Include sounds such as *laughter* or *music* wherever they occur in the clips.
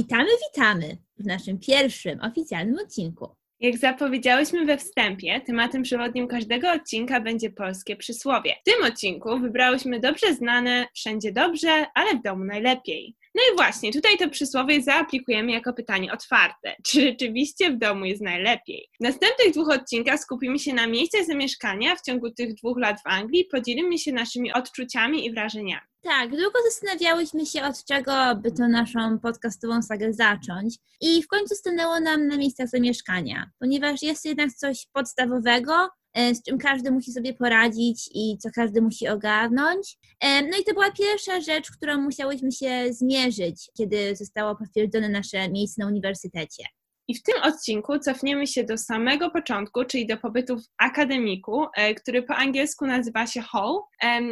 Witamy, witamy w naszym pierwszym oficjalnym odcinku. Jak zapowiedziałyśmy we wstępie, tematem przewodnim każdego odcinka będzie polskie przysłowie. W tym odcinku wybrałyśmy dobrze znane wszędzie dobrze, ale w domu najlepiej. No i właśnie, tutaj to przysłowie zaaplikujemy jako pytanie otwarte. *laughs* Czy rzeczywiście w domu jest najlepiej? W następnych dwóch odcinkach skupimy się na miejscach zamieszkania w ciągu tych dwóch lat w Anglii, podzielimy się naszymi odczuciami i wrażeniami. Tak, długo zastanawiałyśmy się, od czego by to naszą podcastową sagę zacząć i w końcu stanęło nam na miejscach zamieszkania, ponieważ jest jednak coś podstawowego, z czym każdy musi sobie poradzić i co każdy musi ogarnąć. E, no i to była pierwsza rzecz, którą musiałyśmy się zmierzyć, kiedy zostało potwierdzone nasze miejsce na uniwersytecie. I w tym odcinku cofniemy się do samego początku, czyli do pobytu w akademiku, e, który po angielsku nazywa się Hall,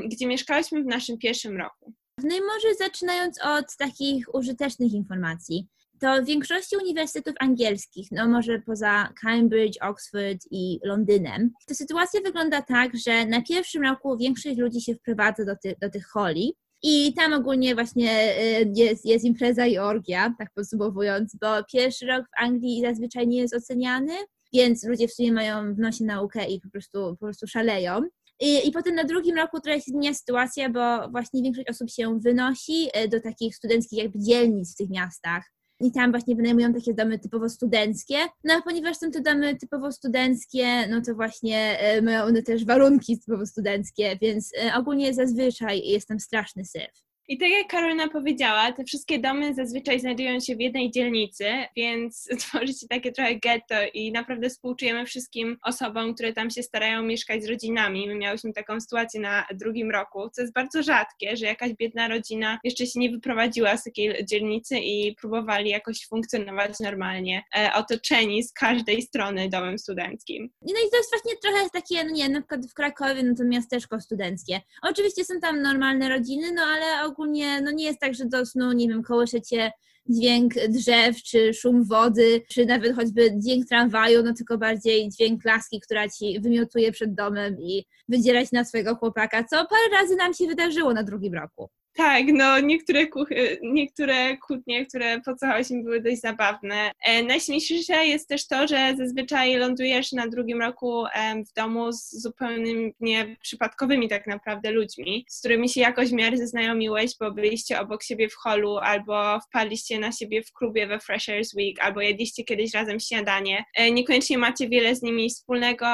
gdzie mieszkałyśmy w naszym pierwszym roku. No i może zaczynając od takich użytecznych informacji. To w większości uniwersytetów angielskich, no może poza Cambridge, Oxford i Londynem, to sytuacja wygląda tak, że na pierwszym roku większość ludzi się wprowadza do, ty, do tych holi, i tam ogólnie właśnie y, jest, jest impreza i orgia, tak podsumowując, bo pierwszy rok w Anglii zazwyczaj nie jest oceniany, więc ludzie w sumie mają w nosie naukę i po prostu, po prostu szaleją. I, I potem na drugim roku trochę się zmienia sytuacja, bo właśnie większość osób się wynosi y, do takich studenckich jakby dzielnic w tych miastach i tam właśnie wynajmują takie domy typowo studenckie. No a ponieważ są to domy typowo studenckie, no to właśnie e, mają one też warunki typowo studenckie, więc e, ogólnie zazwyczaj jest tam straszny syf. I tak jak Karolina powiedziała, te wszystkie domy zazwyczaj znajdują się w jednej dzielnicy, więc *laughs* tworzy się takie trochę getto i naprawdę współczujemy wszystkim osobom, które tam się starają mieszkać z rodzinami. My miałyśmy taką sytuację na drugim roku, co jest bardzo rzadkie, że jakaś biedna rodzina jeszcze się nie wyprowadziła z takiej dzielnicy i próbowali jakoś funkcjonować normalnie, e, otoczeni z każdej strony domem studenckim. No i to jest właśnie trochę takie, no nie, na przykład w Krakowie, no to miasteczko studenckie. Oczywiście są tam normalne rodziny, no ale ogólnie no nie jest tak, że do snu, nie wiem, kołysze cię dźwięk drzew, czy szum wody, czy nawet choćby dźwięk tramwaju, no tylko bardziej dźwięk laski, która ci wymiotuje przed domem i wydzierać na swojego chłopaka, co parę razy nam się wydarzyło na drugim roku. Tak, no niektóre, kuchy, niektóre kłótnie, które pocałośmy były dość zabawne. E, najśmieszniejsze jest też to, że zazwyczaj lądujesz na drugim roku e, w domu z zupełnie przypadkowymi tak naprawdę ludźmi, z którymi się jakoś w miarę zaznajomiłeś, bo byliście obok siebie w holu, albo wpadliście na siebie w klubie we Freshers Week, albo jedliście kiedyś razem śniadanie. E, niekoniecznie macie wiele z nimi wspólnego,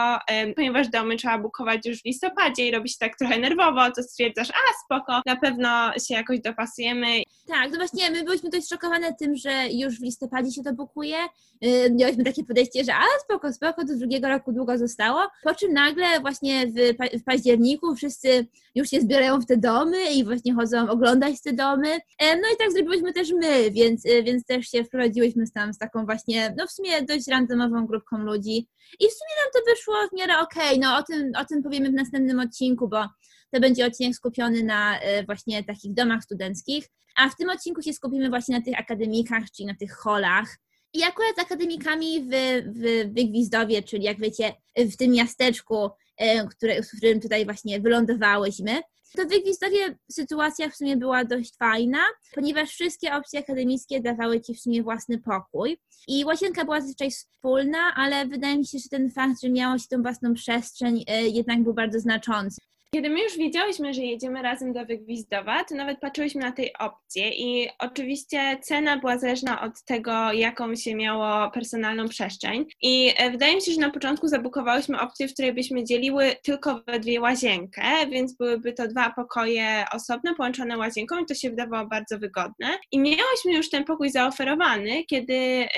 ponieważ domy trzeba bukować już w listopadzie i robi się tak trochę nerwowo, to stwierdzasz, a spoko, na pewno się jakoś dopasujemy. Tak, no właśnie my byliśmy dość szokowane tym, że już w listopadzie się to bukuje. Yy, miałyśmy takie podejście, że a spoko, spoko, do drugiego roku długo zostało. Po czym nagle właśnie w, w październiku wszyscy już się zbierają w te domy i właśnie chodzą oglądać te domy. E, no i tak zrobiłyśmy też my, więc, y, więc też się wprowadziłyśmy tam z taką właśnie, no w sumie dość randomową grupką ludzi. I w sumie nam to wyszło w miarę okej. Okay. No o tym, o tym powiemy w następnym odcinku, bo to będzie odcinek skupiony na e, właśnie takich domach studenckich, a w tym odcinku się skupimy właśnie na tych akademikach, czyli na tych holach. I akurat z akademikami w, w Wygwizdowie, czyli jak wiecie, w tym miasteczku, e, które, w którym tutaj właśnie wylądowałyśmy, to w Wygwizdowie sytuacja w sumie była dość fajna, ponieważ wszystkie opcje akademickie dawały Ci w sumie własny pokój. I łazienka była zazwyczaj wspólna, ale wydaje mi się, że ten fakt, że miało się tą własną przestrzeń e, jednak był bardzo znaczący. Kiedy my już wiedziałyśmy, że jedziemy razem do Wygwizdowa, to nawet patrzyłyśmy na tej opcję i oczywiście cena była zależna od tego, jaką się miało personalną przestrzeń. I e, wydaje mi się, że na początku zabukowałyśmy opcję, w której byśmy dzieliły tylko we dwie łazienkę, więc byłyby to dwa pokoje osobne, połączone łazienką i to się wydawało bardzo wygodne. I miałyśmy już ten pokój zaoferowany, kiedy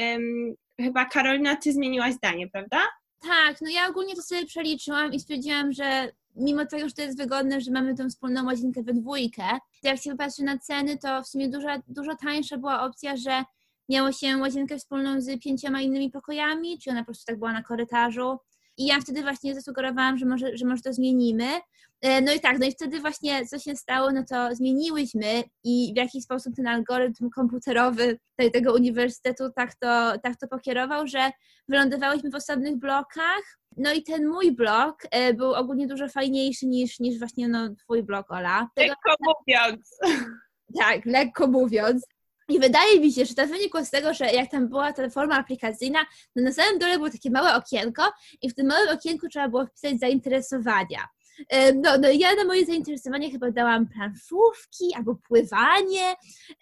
chyba Karolina, ty zmieniłaś zdanie, prawda? Tak, no ja ogólnie to sobie przeliczyłam i stwierdziłam, że mimo tego, że to jest wygodne, że mamy tą wspólną łazienkę we dwójkę, to jak się wypatrzy na ceny, to w sumie dużo, dużo tańsza była opcja, że miało się łazienkę wspólną z pięcioma innymi pokojami, czy ona po prostu tak była na korytarzu. I ja wtedy właśnie zasugerowałam, że może, że może to zmienimy. E, no i tak, no i wtedy właśnie co się stało, no to zmieniłyśmy i w jaki sposób ten algorytm komputerowy tego uniwersytetu tak to, tak to pokierował, że wylądowałyśmy w osobnych blokach. No i ten mój blok e, był ogólnie dużo fajniejszy niż, niż właśnie no, twój blok, Ola. Lekko mówiąc. Tak, lekko mówiąc. I wydaje mi się, że to wynikło z tego, że jak tam była ta forma aplikacyjna, to na samym dole było takie małe okienko i w tym małym okienku trzeba było wpisać zainteresowania. No, no ja na moje zainteresowanie chyba dałam planszówki albo pływanie,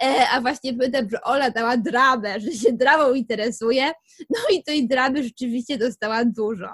e, a właśnie że Ola dała dramę, że się dramą interesuje, no i tej dramy rzeczywiście dostała dużo.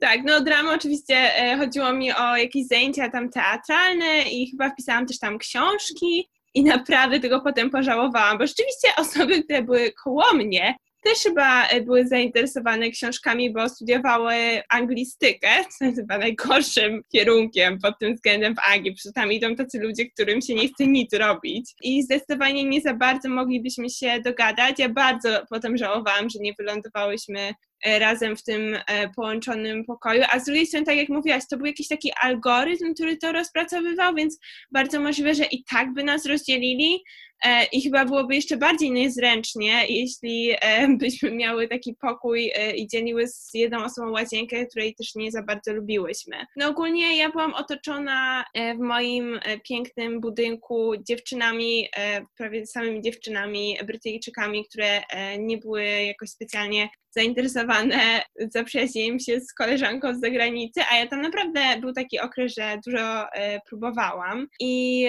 Tak, no drama oczywiście e, chodziło mi o jakieś zajęcia tam teatralne i chyba wpisałam też tam książki i naprawdę tego potem pożałowałam, bo rzeczywiście *laughs* osoby, które były koło mnie, też chyba e, były zainteresowane książkami, bo studiowały anglistykę, *laughs* co jest chyba najgorszym kierunkiem pod tym względem w Anglii, przecież tam idą tacy ludzie, którym się nie chce nic robić i zdecydowanie nie za bardzo moglibyśmy się dogadać. Ja bardzo potem żałowałam, że nie wylądowałyśmy razem w tym e, połączonym pokoju, a z drugiej strony, tak jak mówiłaś, to był jakiś taki algorytm, który to rozpracowywał, więc bardzo możliwe, że i tak by nas rozdzielili e, i chyba byłoby jeszcze bardziej niezręcznie, jeśli *laughs* byśmy miały taki pokój i dzieliły z jedną osobą łazienkę, której też nie za bardzo lubiłyśmy. No ogólnie ja byłam otoczona w moim pięknym budynku dziewczynami, prawie samymi dziewczynami, Brytyjczykami, które nie były jakoś specjalnie zainteresowane zaprzyjaźnieniem się z koleżanką z zagranicy, a ja tam naprawdę był taki okres, że dużo e, próbowałam i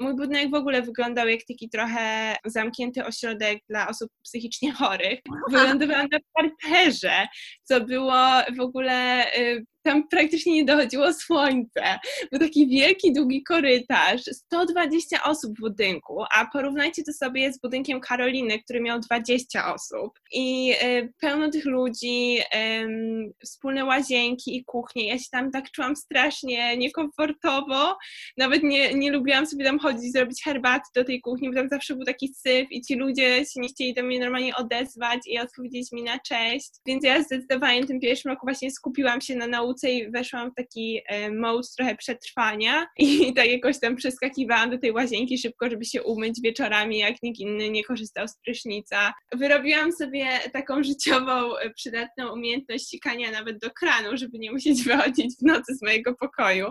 mój budynek w ogóle wyglądał jak taki trochę zamknięty ośrodek dla osób psychicznie chorych. *laughs* Wylądowałam na parterze, co było w ogóle e, tam praktycznie nie dochodziło słońce. Był taki wielki, długi korytarz, 120 osób w budynku, a porównajcie to sobie z budynkiem Karoliny, który miał 20 osób. I y, pełno tych ludzi, y, wspólne łazienki i kuchnie. Ja się tam tak czułam strasznie niekomfortowo. Nawet nie, nie lubiłam sobie tam chodzić, zrobić herbaty do tej kuchni, bo tam zawsze był taki syf i ci ludzie się nie chcieli do mnie normalnie odezwać i odpowiedzieć mi na cześć. Więc ja zdecydowanie w tym pierwszym roku właśnie skupiłam się na nauce i weszłam w taki e, mode trochę przetrwania i *laughs* tak jakoś tam przeskakiwałam do tej łazienki szybko, żeby się umyć wieczorami, jak nikt inny nie korzystał z prysznica. Wyrobiłam sobie taką życiową, e, przydatną umiejętność sikania nawet do kranu, żeby nie musieć wychodzić w nocy z mojego pokoju.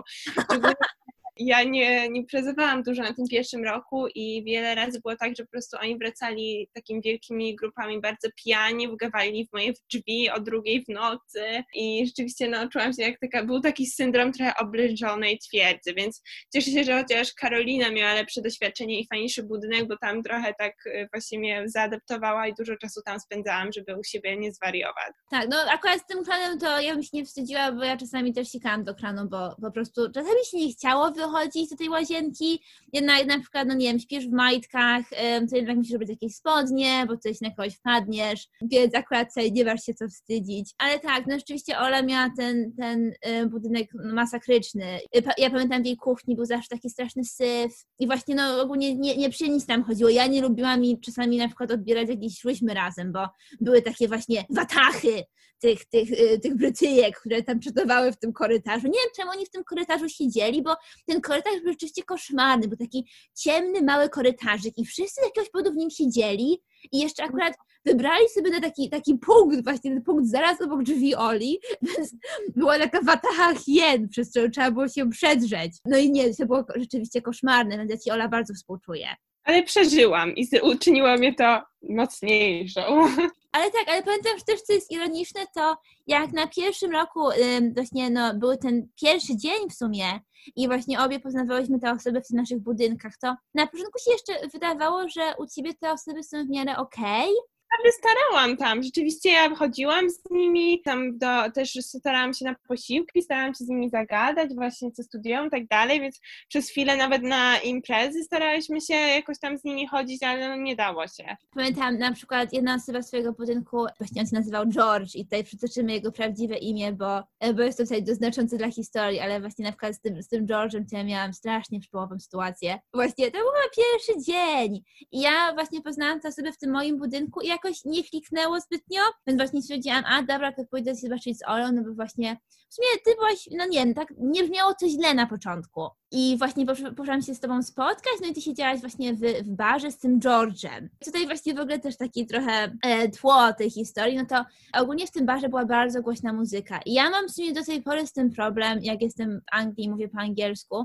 Ja nie, nie prezowałam dużo na tym pierwszym roku i wiele razy było tak, że po prostu oni wracali takimi wielkimi grupami bardzo pijani, wgawali w moje drzwi o drugiej w nocy i rzeczywiście no, czułam się jak taka, był taki syndrom trochę oblężonej twierdzy, więc cieszę się, że chociaż Karolina miała lepsze doświadczenie i fajniejszy budynek, bo tam trochę tak y, właśnie mnie zaadaptowała i dużo czasu tam spędzałam, żeby u siebie nie zwariować. Tak, no akurat z tym kranem to ja bym się nie wstydziła, bo ja czasami też sikałam do kranu, bo po prostu czasami się nie chciało wychodzić do tej łazienki, jednak na przykład, no nie wiem, śpisz w majtkach, to jednak musisz robić jakieś spodnie, bo coś na kogoś wpadniesz, więc akurat sobie nie masz się co wstydzić. Ale tak, no rzeczywiście Ola miała ten, ten budynek masakryczny. Y, ja pamiętam w jej kuchni był zawsze taki straszny syf i właśnie no ogólnie nie, nie przy nic tam chodziło. Ja nie lubiłam i czasami na przykład odbierać jakieś szłyśmy razem, bo były takie właśnie watachy tych, tych, y, tych Brytyjek, które tam czytowały w tym korytarzu. Nie wiem, czemu oni w tym korytarzu siedzieli, bo ten korytarz był rzeczywiście koszmarny, był taki ciemny, mały korytarzyk i wszyscy z jakiegoś powodu w nim siedzieli i jeszcze akurat wybrali sobie na taki, taki punkt, właśnie ten punkt zaraz obok drzwi Oli, *laughs* więc była taka wataha hien, przez którą trzeba było się przedrzeć. No i nie, to było rzeczywiście koszmarne, więc ja Ci Ola bardzo współczuję. Ale przeżyłam i uczyniło mnie to mocniejszą. Ale tak, ale pamiętam że też, co jest ironiczne, to jak na pierwszym roku właśnie no, był ten pierwszy dzień w sumie i właśnie obie poznawałyśmy te osoby w tych naszych budynkach, to na początku się jeszcze wydawało, że u Ciebie te osoby są w miarę okej, okay, naprawdę starałam tam. Rzeczywiście ja chodziłam z nimi, tam do, też starałam się na posiłki, starałam się z nimi zagadać, właśnie co studiują i tak dalej, więc przez chwilę nawet na imprezy staraliśmy się jakoś tam z nimi chodzić, ale no nie dało się. Pamiętam na przykład jedna osoba swojego budynku, właśnie on się nazywał George i tutaj przytoczymy jego prawdziwe imię, bo, bo jest to tutaj doznaczące dla historii, ale właśnie na przykład z tym, z tym George'em to ja miałam strasznie przypołową sytuację. Właśnie to był pierwszy dzień i ja właśnie poznałam tę osobę w tym moim budynku i jak jakoś nie kliknęło zbytnio, więc właśnie stwierdziłam, a dobra, to pójdę się zobaczyć z Olą, no bo właśnie w sumie ty byłaś, no nie wiem, tak nie brzmiało to źle na początku. I właśnie poszłam się z tobą spotkać, no i ty siedziałaś właśnie w, w barze z tym George'em. Tutaj właśnie w ogóle też takie trochę e, tło tej historii, no to ogólnie w tym barze była bardzo głośna muzyka. I ja mam w sumie do tej pory z tym problem, jak jestem w Anglii i mówię po angielsku,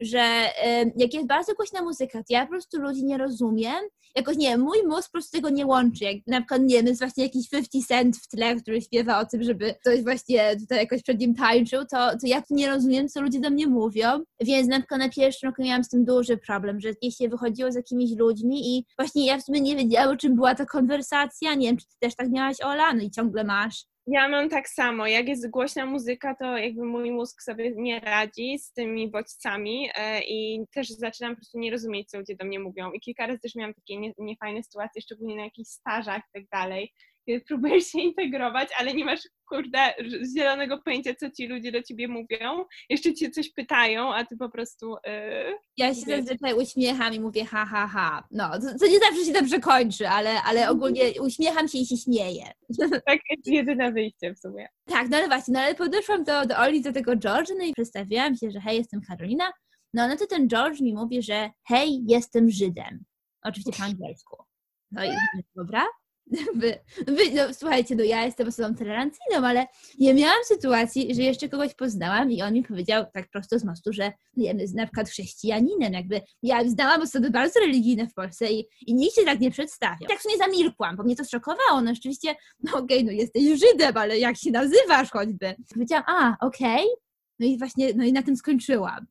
że jak jest bardzo głośna muzyka, to ja po prostu ludzi nie rozumiem. Jakoś nie, mój mózg po prostu tego nie łączy. Jak na przykład, nie jest właśnie jakiś 50 Cent w tle, który śpiewa o tym, żeby ktoś właśnie tutaj jakoś przed nim tańczył, to, to ja nie rozumiem, co ludzie do mnie mówią. Więc na przykład na pierwszym roku miałam z tym duży problem, że jeśli wychodziło z jakimiś ludźmi i właśnie ja w sumie nie wiedziałam, czym była ta konwersacja. Nie wiem, czy ty też tak miałaś, Ola? No i ciągle masz. Ja mam tak samo. Jak jest głośna muzyka, to jakby mój mózg sobie nie radzi z tymi bodźcami e, i też zaczynam po prostu nie rozumieć, co ludzie do mnie mówią. I kilka razy też miałam takie nie, niefajne sytuacje, szczególnie na jakichś stażach i tak dalej, próbujesz się integrować, ale nie masz, kurde, zielonego pojęcia, co ci ludzie do ciebie mówią. Jeszcze cię coś pytają, a ty po prostu... Yy, ja się zazwyczaj uśmiecham i mówię ha, ha, ha. No, to, to nie zawsze się dobrze kończy, ale, ale mhm. ogólnie uśmiecham się i się śmieję. *laughs* Tak jest jedyne wyjście w sumie. Tak, no ale właśnie, no ale podeszłam do, do Oli, do tego George, no i przedstawiłam się, że hej, jestem Karolina. No, no to ten George mi mówi, że hej, jestem Żydem. Oczywiście po angielsku. No i dobra, *laughs* Wy, wy, no, słuchajcie, no ja jestem osobą tolerancyjną, ale nie miałam sytuacji, że jeszcze kogoś poznałam i on mi powiedział tak prosto z mostu, że jest na przykład chrześcijaninem, jakby ja znałam osoby bardzo religijne w Polsce i, i nikt się tak nie przedstawiał. Tak w sumie zamilkłam, bo mnie to szokowało, no rzeczywiście, no okej, okay, no jesteś Żydem, ale jak się nazywasz choćby? Powiedziałam, a, okej, okay. no i właśnie, no i na tym skończyłam.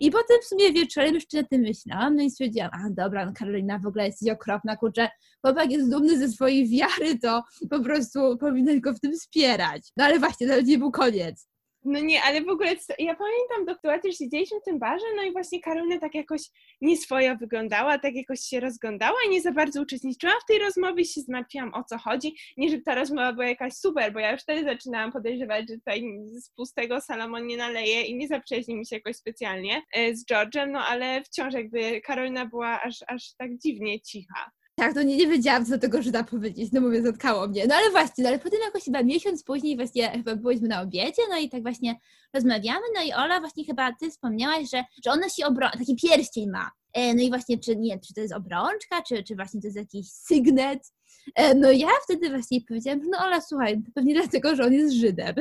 I potem w sumie wieczorem jeszcze na tym myślałam, no i stwierdziłam, a dobra, no Karolina w ogóle jesteś okropna, kurczę, chłopak jest dumny ze swojej wiary, to po prostu powinnaś go w tym wspierać. No ale właśnie, to nie był koniec. No nie, ale w ogóle ja pamiętam do sytuacji, że siedzieliśmy w tym barze, no i właśnie Karolina tak jakoś nieswojo wyglądała, tak jakoś się rozglądała i nie za bardzo uczestniczyła w tej rozmowie, się zmartwiłam o co chodzi. Nie, że ta rozmowa była jakaś super, bo ja już wtedy zaczynałam podejrzewać, że tutaj z pustego Salomon nie naleje i nie zaprzyjaźni mi się jakoś specjalnie e, z George'em, no ale wciąż jakby Karolina była aż, aż tak dziwnie cicha. Tak, to nie, nie wiedziałam, co do tego Żyda powiedzieć, no mówię, zatkało mnie. No ale właśnie, no ale potem jakoś chyba miesiąc później właśnie chyba byliśmy na obiedzie, no i tak właśnie rozmawiamy, no i Ola właśnie chyba ty wspomniałaś, że, że ona się obrączka, taki pierścień ma. E, no i właśnie, czy nie, czy to jest obrączka, czy, czy właśnie to jest jakiś sygnet. E, no ja wtedy właśnie powiedziałam, że no Ola, słuchaj, to pewnie dlatego, że on jest Żydem.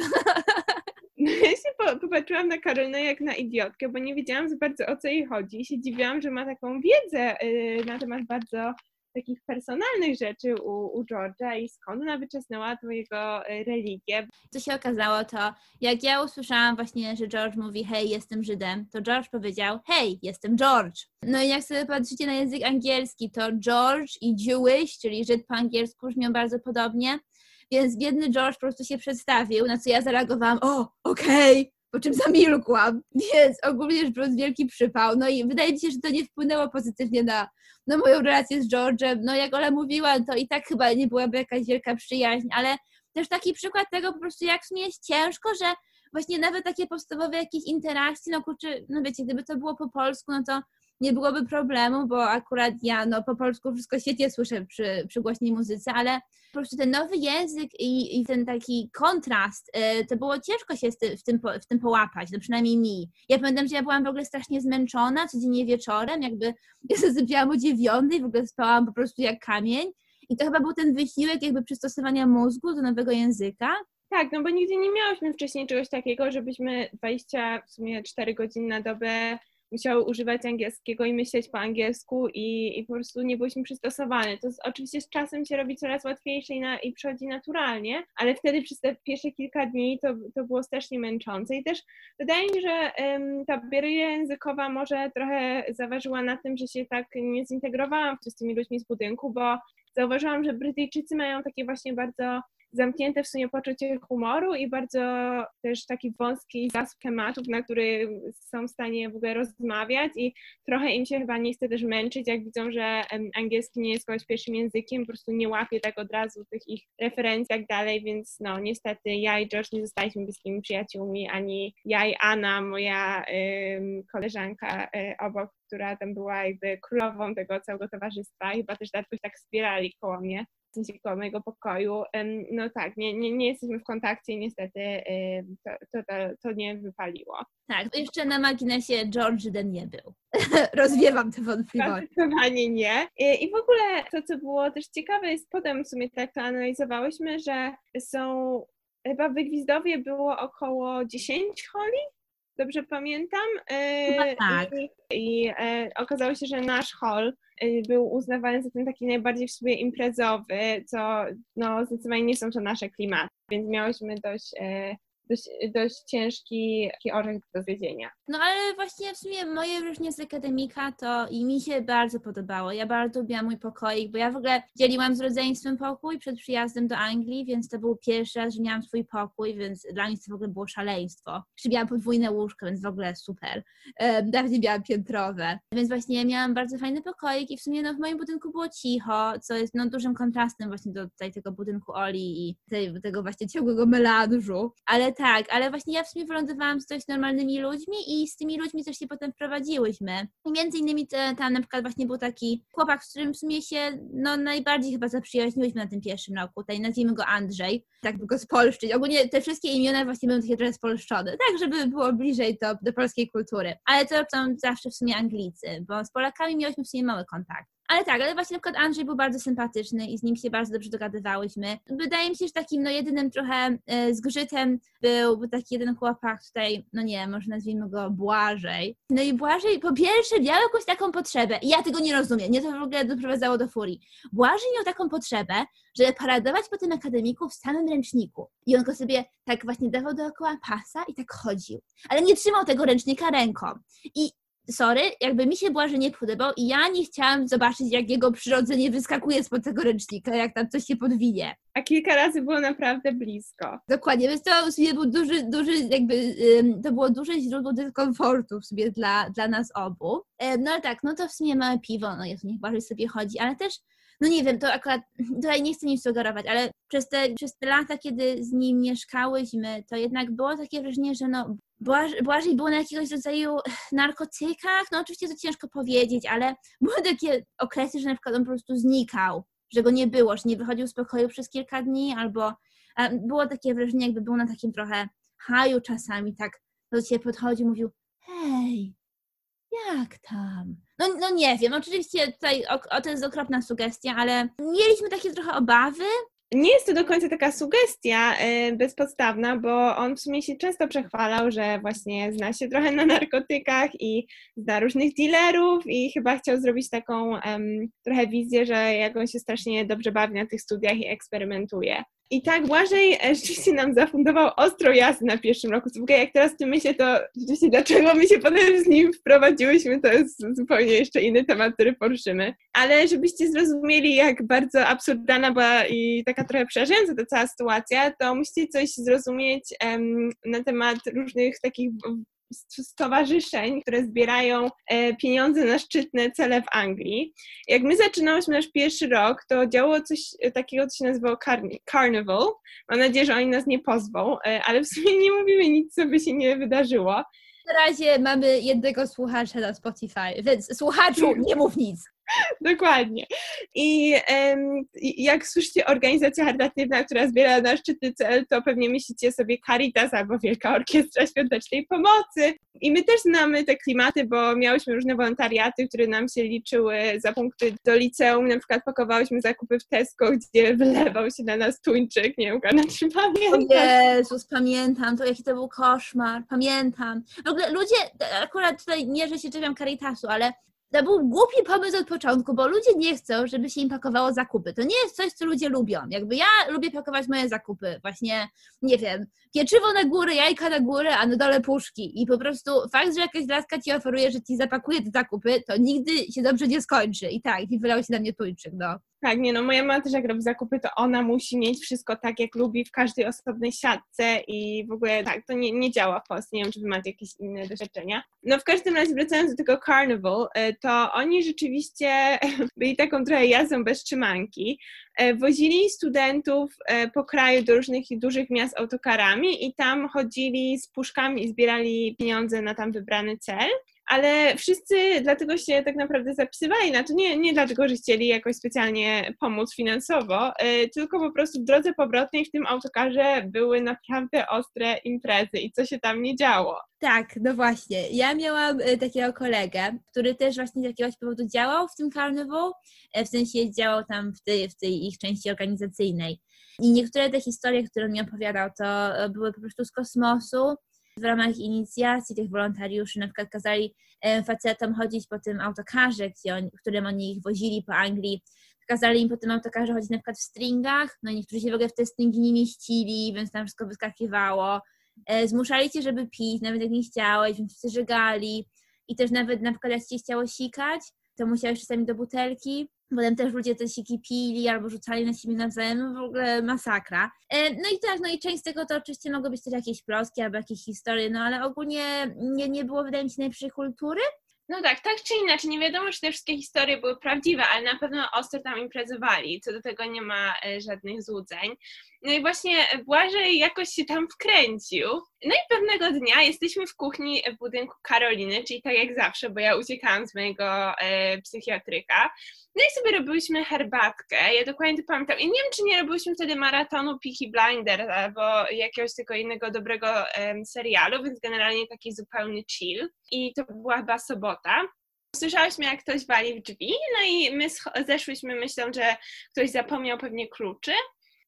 No ja się popatrzyłam na Karolinę jak na idiotkę, bo nie wiedziałam za bardzo o co jej chodzi. I się dziwiłam, że ma taką wiedzę y, na temat bardzo takich personalnych rzeczy u, u George'a i skąd ona wyczesnęła twojego e, religię. Co się okazało to, jak ja usłyszałam właśnie, że George mówi hej, jestem Żydem, to George powiedział hej, jestem George. No i jak sobie patrzycie na język angielski, to George i Jewish, czyli Żyd po angielsku brzmią bardzo podobnie, więc biedny George po prostu się przedstawił, na co ja zareagowałam, o, okej, okay po czym zamilkłam, *laughs* więc ogólnie rzecz biorąc wielki przypał. No i wydaje mi się, że to nie wpłynęło pozytywnie na, na moją relację z George'em. No jak Ola mówiła, to i tak chyba nie byłaby jakaś wielka przyjaźń, ale też taki przykład tego po prostu, jak w jest ciężko, że właśnie nawet takie podstawowe jakieś interakcje, no kurczę, no wiecie, gdyby to było po polsku, no to nie byłoby problemu, bo akurat ja no, po polsku wszystko świetnie słyszę przy, przy głośnej muzyce, ale po prostu ten nowy język i, i ten taki kontrast, y, to było ciężko się w tym, w tym połapać, no przynajmniej mi. Ja pamiętam, że ja byłam w ogóle strasznie zmęczona codziennie wieczorem, jakby ja zasypiałam o dziewiątej, w ogóle spałam po prostu jak kamień i to chyba był ten wysiłek jakby przystosowania mózgu do nowego języka. Tak, no bo nigdy nie miałyśmy wcześniej czegoś takiego, żebyśmy 20, w sumie 4 godziny na dobę musiały używać angielskiego i myśleć po angielsku i, i po prostu nie byliśmy przystosowane. To oczywiście z czasem się robi coraz łatwiejsze i, na, i przychodzi naturalnie, ale wtedy przez te pierwsze kilka dni to, to było strasznie męczące i też wydaje mi się, że um, ta bariera językowa może trochę zaważyła na tym, że się tak nie zintegrowałam z tymi ludźmi z budynku, bo zauważyłam, że Brytyjczycy mają takie właśnie bardzo zamknięte w sumie poczucie humoru i bardzo też taki wąski zasób tematów, na który są w stanie w ogóle rozmawiać i trochę im się chyba nie chce też męczyć, jak widzą, że angielski nie jest kogoś pierwszym językiem, po prostu nie łapie tak od razu tych ich referencji i tak dalej, więc no niestety ja i Josh nie zostaliśmy bliskimi przyjaciółmi, ani ja i Anna, moja koleżanka y, obok, która tam była jakby królową tego całego towarzystwa, chyba też dlatego tak wspierali koło mnie w sensie koło mojego pokoju. No tak, nie, nie, nie jesteśmy w kontakcie niestety to, to, to, to nie wypaliło. Tak, jeszcze na marginesie George Den nie był. *laughs* Rozwiewam te wątpliwości. Zdecydowanie nie. I, I w ogóle to, co było też ciekawe, jest potem w sumie tak to analizowałyśmy, że są chyba w Gwizdowie było około 10 holi dobrze pamiętam. Chyba tak. I, i okazało się, że nasz hall był uznawany za ten taki najbardziej w sobie imprezowy, co no, zdecydowanie nie są to nasze klimaty, więc miałyśmy dość dość, dość ciężki orzech do zjedzenia. No ale właśnie w sumie moje wrażenie z akademika to i mi się bardzo podobało. Ja bardzo lubiłam mój pokoik, bo ja w ogóle dzieliłam z rodzeństwem pokój przed przyjazdem do Anglii, więc to był pierwszy raz, że miałam swój pokój, więc dla mnie to w ogóle było szaleństwo. Jeszcze miałam podwójne łóżko, więc w ogóle super. Dawniej *laughs* miałam piętrowe. Więc właśnie miałam bardzo fajny pokoik i w sumie no, w moim budynku było cicho, co jest no, dużym kontrastem właśnie do tutaj tego budynku Oli i tej, tego właśnie ciągłego melanżu. Ale tak, ale właśnie ja w sumie wylądowałam z dość normalnymi ludźmi i z tymi ludźmi też się potem wprowadziłyśmy. I między innymi tam na przykład właśnie był taki chłopak, z którym w sumie się no najbardziej chyba zaprzyjaźniłyśmy na tym pierwszym roku. Tutaj nazwijmy go Andrzej, tak by go spolszczyć. Ogólnie te wszystkie imiona właśnie były takie trochę spolszczone, tak żeby było bliżej do, do polskiej kultury. Ale to są zawsze w sumie Anglicy, bo z Polakami miałyśmy w sumie mały kontakt. Ale tak, ale właśnie na przykład Andrzej był bardzo sympatyczny i z nim się bardzo dobrze dogadywałyśmy. Wydaje mi się, że takim no jedynym trochę e, zgrzytem był taki jeden chłopak tutaj, no nie, może nazwijmy go Błażej. No i Błażej po pierwsze miał jakąś taką potrzebę i ja tego nie rozumiem, mnie to w ogóle doprowadzało do furii. Błażej miał taką potrzebę, żeby paradować po tym akademiku w samym ręczniku. I on go sobie tak właśnie dawał dookoła pasa i tak chodził. Ale nie trzymał tego ręcznika ręką. I sorry, jakby mi się Błażej nie podobał i ja nie chciałam zobaczyć, jak jego przyrodzenie wyskakuje spod tego ręcznika, jak tam coś się podwinie. A kilka razy było naprawdę blisko. Dokładnie, więc to w sumie był duży, duży jakby, to było duże źródło dyskomfortu w sumie dla, dla nas obu. No ale tak, no to w sumie małe piwo, no jest niech Błażej sobie chodzi, ale też no nie wiem, to akurat tutaj nie chcę nic sugerować, ale przez te, przez te lata, kiedy z nim mieszkałyśmy, to jednak było takie wrażenie, że no Błażej był na jakiegoś rodzaju narkotykach, no oczywiście to ciężko powiedzieć, ale były takie okresy, że na przykład on po prostu znikał, że go nie było, że nie wychodził z pokoju przez kilka dni, albo było takie wrażenie, jakby był na takim trochę haju czasami, tak do ciebie podchodził, mówił hej, jak tam? No, no nie wiem, oczywiście tutaj o, o, to jest okropna sugestia, ale mieliśmy takie trochę obawy, nie jest to do końca taka sugestia y, bezpodstawna, bo on w sumie się często przechwalał, że właśnie zna się trochę na narkotykach i zna różnych dealerów i chyba chciał zrobić taką um, trochę wizję, że jak on się strasznie dobrze bawi na tych studiach i eksperymentuje. I tak Błażej e, rzeczywiście nam zafundował ostro jazdy na pierwszym roku. Słuchaj, jak teraz tym myślę, to rzeczywiście dlaczego my się potem z nim wprowadziłyśmy, to jest zupełnie jeszcze inny temat, który poruszymy. Ale żebyście zrozumieli, jak bardzo absurdalna była i taka trochę przerażająca ta cała sytuacja, to musicie coś zrozumieć um, na temat różnych takich stowarzyszeń, które zbierają e, pieniądze na szczytne cele w Anglii. Jak my zaczynałyśmy nasz pierwszy rok, to działo coś takiego, co się nazywało Carnival. Mam nadzieję, że oni nas nie pozwą, e, ale w sumie nie mówimy nic, co by się nie wydarzyło. Na razie mamy jednego słuchacza na Spotify, więc słuchaczu, nie mów nic. *laughs* Dokładnie. I um, jak słyszycie organizacja charytatywna, która zbiera na szczytny cel, to pewnie myślicie sobie Caritas albo Wielka Orkiestra Świątecznej Pomocy. I my też znamy te klimaty, bo miałyśmy różne wolontariaty, które nam się liczyły za punkty do liceum. Na przykład pakowałyśmy zakupy w Tesco, gdzie *laughs* wylewał się na nas tuńczyk. Nie wiem, czy pamiętasz. O Jezus, pamiętam. To jaki to był koszmar. Pamiętam. W ogóle ludzie, akurat tutaj nie, że się czepiam Caritasu, ale to był głupi pomysł od początku, bo ludzie nie chcą, żeby się im pakowało zakupy. To nie jest coś, co ludzie lubią. Jakby ja lubię pakować moje zakupy. Właśnie, nie wiem, pieczywo na górę, jajka na górę, a na dole puszki. I po prostu fakt, że jakaś laska ci oferuje, że ci zapakuje te zakupy, to nigdy się dobrze nie skończy. I tak, i wylał się na mnie tuńczyk, no. Tak, nie no, moja mama też jak robi zakupy, to ona musi mieć wszystko tak, jak lubi w każdej osobnej siatce i w ogóle tak, to nie, nie działa w Polsce. Nie wiem, czy wy macie jakieś inne doświadczenia. No w każdym razie wracając do tego Carnival, e, to oni rzeczywiście *laughs* byli taką trochę jazdą bez trzymanki. E, wozili studentów e, po kraju do różnych dużych miast autokarami i tam chodzili z puszkami i zbierali pieniądze na tam wybrany cel ale wszyscy dlatego się tak naprawdę zapisywali na to, nie, nie dlatego, że chcieli jakoś specjalnie pomóc finansowo, e, tylko po prostu w drodze powrotnej w tym autokarze były naprawdę ostre imprezy i co się tam nie działo. Tak, no właśnie. Ja miałam e, takiego kolegę, który też właśnie z jakiegoś powodu działał w tym karnewał, e, w sensie działał tam w tej, w tej ich części organizacyjnej. I niektóre te historie, które mi opowiadał, to były po prostu z kosmosu, w ramach inicjacji tych wolontariuszy na przykład kazali facetom chodzić po tym autokarze, którym oni ich wozili po Anglii, kazali im po tym autokarze chodzić na przykład w stringach, no niektórzy się w ogóle w te stringi nie mieścili, więc tam wszystko wyskakiwało. E, zmuszali cię, żeby pić, nawet jak nie chciałeś, więc żegali. I też nawet na przykład jak ci chciało sikać, to musiałeś czasami do butelki. Potem też ludzie te siki pili albo rzucali na siebie nawzajem, w ogóle masakra. E, no i tak, no i część z tego to oczywiście mogły być też jakieś ploski albo jakieś historie, no ale ogólnie nie, nie było wydaje mi się najlepszej kultury. No tak, tak czy inaczej, nie wiadomo, czy te wszystkie historie były prawdziwe, ale na pewno ostro tam imprezowali, co do tego nie ma e, żadnych złudzeń. No i właśnie Błażej jakoś się tam wkręcił. No i pewnego dnia jesteśmy w kuchni w budynku Karoliny, czyli tak jak zawsze, bo ja uciekałam z mojego e, psychiatryka. No i sobie robiłyśmy herbatkę. Ja dokładnie to pamiętam. I nie wiem, czy nie robiłyśmy wtedy maratonu Peaky Blinders albo jakiegoś tego innego dobrego serialu, więc generalnie taki zupełny chill. I to była chyba sobota. Słyszałyśmy, jak ktoś wali w drzwi, no i my zeszłyśmy myślą, że ktoś zapomniał pewnie kluczy.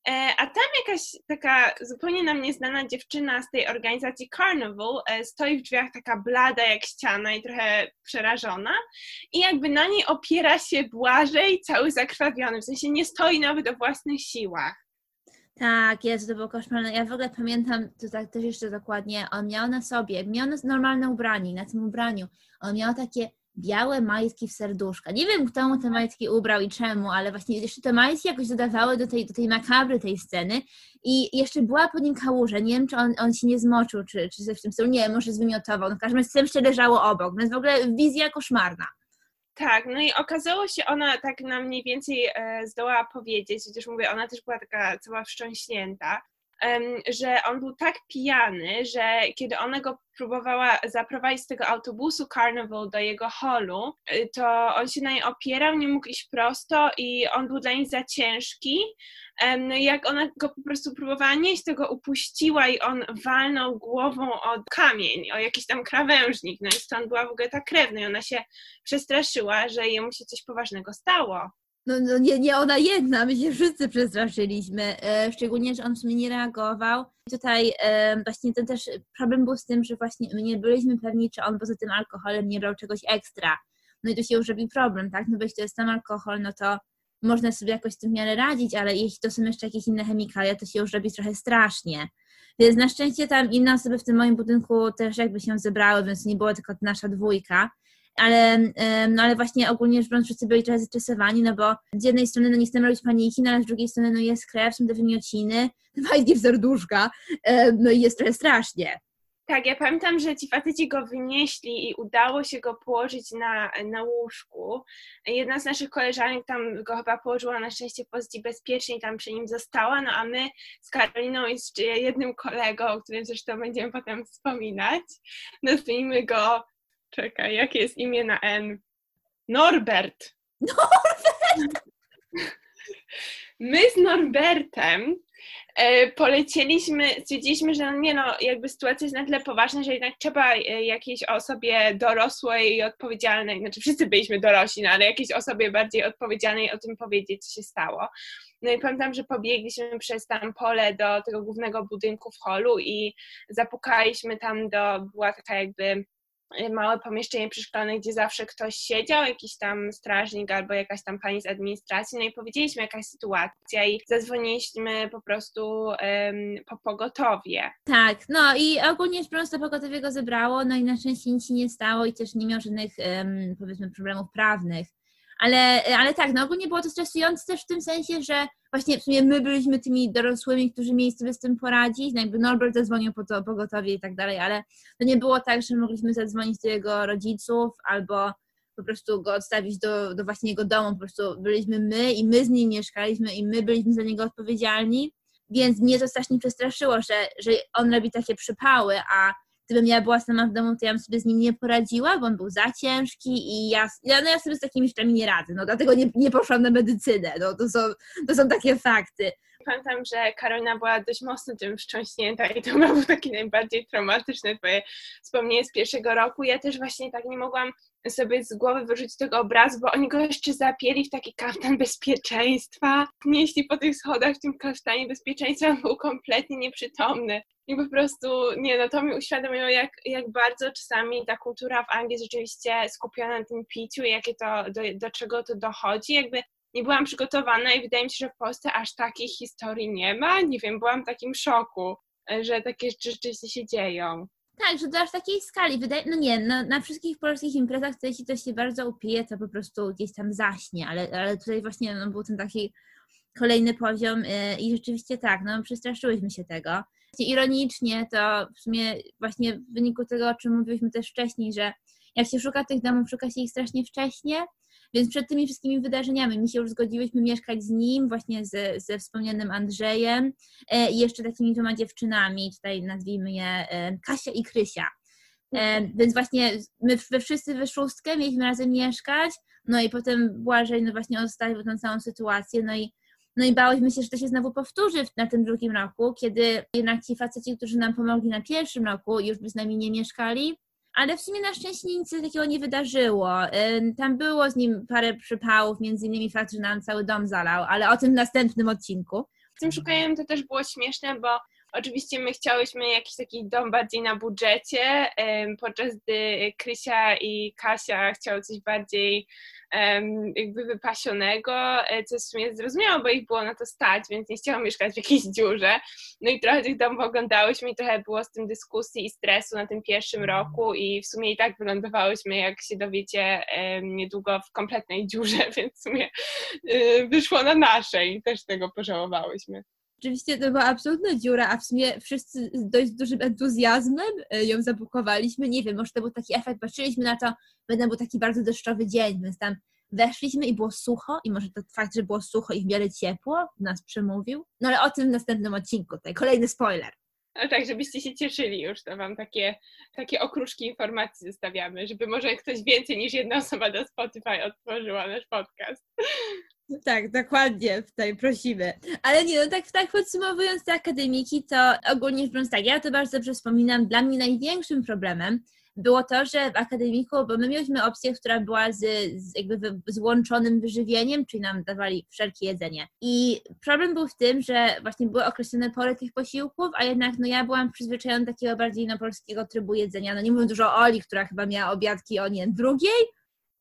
E, a tam jakaś taka zupełnie nam nieznana dziewczyna z tej organizacji Carnival e, stoi w drzwiach taka blada jak ściana i trochę przerażona i jakby na niej opiera się Błażej cały zakrwawiony, w sensie nie stoi nawet o własnych siłach. Tak, jest, to było koszmarne. Ja w ogóle pamiętam, to tak też jeszcze dokładnie, on miał na sobie, miał normalne ubranie, na tym ubraniu, on miał takie białe majtki w serduszka. Nie wiem, kto mu te majtki ubrał i czemu, ale właśnie jeszcze te majtki jakoś dodawały do tej, do tej makabry tej sceny i jeszcze była po nim kałuża. Nie wiem, czy on, on się nie zmoczył, czy, czy coś w tym stylu. Nie, może zwymiotował. No w każdym razie jeszcze leżało obok, więc w ogóle wizja koszmarna. Tak, no i okazało się, ona tak nam mniej więcej e, zdołała powiedzieć, chociaż mówię, ona też była taka cała wstrząśnięta, że on był tak pijany, że kiedy ona go próbowała zaprowadzić z tego autobusu Carnival do jego holu, y, to on się na niej opierał, nie mógł iść prosto i on był dla niej za ciężki. No i jak ona go po prostu próbowała nieść, to go upuściła i on walnął głową o kamień, o jakiś tam krawężnik. No i stąd była w ogóle ta krew. No i ona się przestraszyła, że jemu się coś poważnego stało. No, no nie, nie ona jedna, my się wszyscy przestraszyliśmy, e, szczególnie, że on w sumie nie reagował. Tutaj e, właśnie ten też problem był z tym, że właśnie my nie byliśmy pewni, czy on poza tym alkoholem nie brał czegoś ekstra. No i tu się już robi problem, tak? No bo jeśli to jest tam alkohol, no to można sobie jakoś z tym w miarę radzić, ale jeśli to są jeszcze jakieś inne chemikalia, to się już robi trochę strasznie. Więc na szczęście tam inne osoby w tym moim budynku też jakby się zebrały, więc nie było tylko nasza dwójka ale, no ale właśnie ogólnie rzecz biorąc wszyscy byli trochę zestresowani, no bo z jednej strony no nie chcemy robić paniki, no ale z drugiej strony no jest krew, są te wymiociny, *laughs* fajnie w serduszka, no i jest trochę strasznie. Tak, ja pamiętam, że ci faceci go wynieśli i udało się go położyć na, na łóżku. Jedna z naszych koleżanek tam go chyba położyła na szczęście pozycji bezpiecznie i tam przy nim została, no a my z Karoliną i z jednym kolegą, o którym zresztą będziemy potem wspominać, *laughs* nazwijmy go Czekaj, jakie jest imię na N? Norbert. Norbert! My z Norbertem e, polecieliśmy, stwierdziliśmy, że no nie no, jakby sytuacja jest na tyle poważna, że jednak trzeba e, jakiejś osobie dorosłej i odpowiedzialnej, znaczy wszyscy byliśmy dorośli, no, ale jakiejś osobie bardziej odpowiedzialnej o tym powiedzieć, co się stało. No i pamiętam, że pobiegliśmy przez tam pole do tego głównego budynku w holu i zapukaliśmy tam do, była taka jakby małe pomieszczenie przeszkolone, gdzie zawsze ktoś siedział, jakiś tam strażnik albo jakaś tam pani z administracji, no i powiedzieliśmy jakaś sytuacja i zadzwoniliśmy po prostu um, po pogotowie. Tak, no i ogólnie po prostu pogotowie go zebrało, no i na szczęście nic się nie stało i też nie miał żadnych um, powiedzmy problemów prawnych. Ale, ale tak, no ogólnie było to stresujące też w tym sensie, że właśnie w sumie my byliśmy tymi dorosłymi, którzy mieli sobie z tym poradzić, no jakby Norbert zadzwonił po to pogotowie i tak dalej, ale to nie było tak, że mogliśmy zadzwonić do jego rodziców albo po prostu go odstawić do, do właśnie jego domu, po prostu byliśmy my i my z nim mieszkaliśmy i my byliśmy za niego odpowiedzialni, więc mnie to strasznie przestraszyło, że, że on robi takie przypały, a gdybym ja była sama w domu, to ja bym sobie z nim nie poradziła, bo on był za ciężki i ja, no ja sobie z takimi rzeczami nie radzę, no dlatego nie, nie poszłam na medycynę, no to są, to są takie fakty. Pamiętam, że Karolina była dość mocno tym wstrząśnięta i to *laughs* był taki najbardziej traumatyczny twoje wspomnienie z pierwszego roku. Ja też właśnie tak nie mogłam sobie z głowy wyrzucić tego obrazu, bo oni go jeszcze zapieli w taki kaftan bezpieczeństwa. Nieśli po tych schodach w tym kaftanie bezpieczeństwa był kompletnie nieprzytomny. I po prostu, nie no, to mi uświadomiło, jak, jak bardzo czasami ta kultura w Anglii rzeczywiście skupiona na tym piciu i jakie to, do, do czego to dochodzi. Jakby nie byłam przygotowana i wydaje mi się, że w Polsce aż takich historii nie ma. Nie wiem, byłam w takim szoku, że takie rzeczy rzeczywiście się dzieją. Tak, że do aż takiej skali. Wydaje, no nie, na, na wszystkich polskich imprezach, to jeśli ktoś się bardzo upije, to po prostu gdzieś tam zaśnie, ale, ale tutaj właśnie no, był ten taki kolejny poziom yy, i rzeczywiście tak, no przestraszyłyśmy się tego. Ironicznie to w sumie właśnie w wyniku tego, o czym mówiliśmy też wcześniej, że jak się szuka tych domów, szuka się ich strasznie wcześnie, więc przed tymi wszystkimi wydarzeniami mi się już zgodziłyśmy mieszkać z nim, właśnie ze, ze wspomnianym Andrzejem e, i jeszcze takimi dwoma dziewczynami, tutaj nazwijmy je e, Kasia i Krysia. E, więc właśnie my wszyscy we szóstkę mieliśmy razem mieszkać, no i potem Błażej no właśnie odstawił tą całą sytuację, no i no i bałyśmy się, że to się znowu powtórzy na tym drugim roku, kiedy jednak ci faceci, którzy nam pomogli na pierwszym roku, już by z nami nie mieszkali, ale w sumie na szczęście nic takiego nie wydarzyło. Tam było z nim parę przypałów, między innymi fakt, że nam cały dom zalał, ale o tym w następnym odcinku. Z tym szukaniem to też było śmieszne, bo oczywiście my chciałyśmy jakiś taki dom bardziej na budżecie, podczas gdy Krysia i Kasia chciały coś bardziej jakby wypasionego, e, co w sumie zrozumiałe, bo ich było na to stać, więc nie chciałam mieszkać w jakiejś dziurze. No i trochę tych domów oglądałyśmy i trochę było z tym dyskusji i stresu na tym pierwszym roku i w sumie i tak wylądowałyśmy, jak się dowiecie, niedługo w kompletnej dziurze, *laughs* więc w sumie y, wyszło na naszej i też tego pożałowałyśmy. Oczywiście to była absolutna dziura, a w sumie wszyscy z dość dużym entuzjazmem e, ją zabukowaliśmy. Nie wiem, może to był taki efekt, patrzyliśmy na to, będę był taki bardzo deszczowy dzień, więc tam weszliśmy i było sucho i może to fakt, że było sucho i w miarę ciepło nas przemówił. No ale o tym w następnym odcinku, tutaj kolejny spoiler. No tak, żebyście się cieszyli już, to wam takie, takie okruszki informacji zostawiamy, żeby może ktoś więcej niż jedna osoba na Spotify otworzyła nasz podcast. Tak, dokładnie, tutaj prosimy. Ale nie, no tak, tak podsumowując te akademiki, to ogólnie biorąc tak, ja to bardzo dobrze wspominam, dla mnie największym problemem było to, że w akademiku, bo my mieliśmy opcję, która była z, z jakby złączonym wyżywieniem, czyli nam dawali wszelkie jedzenie. I problem był w tym, że właśnie były określone pory tych posiłków, a jednak no ja byłam przyzwyczajona do takiego bardziej no, polskiego trybu jedzenia. No nie mówiąc dużo o Oli, która chyba miała obiadki o nie drugiej,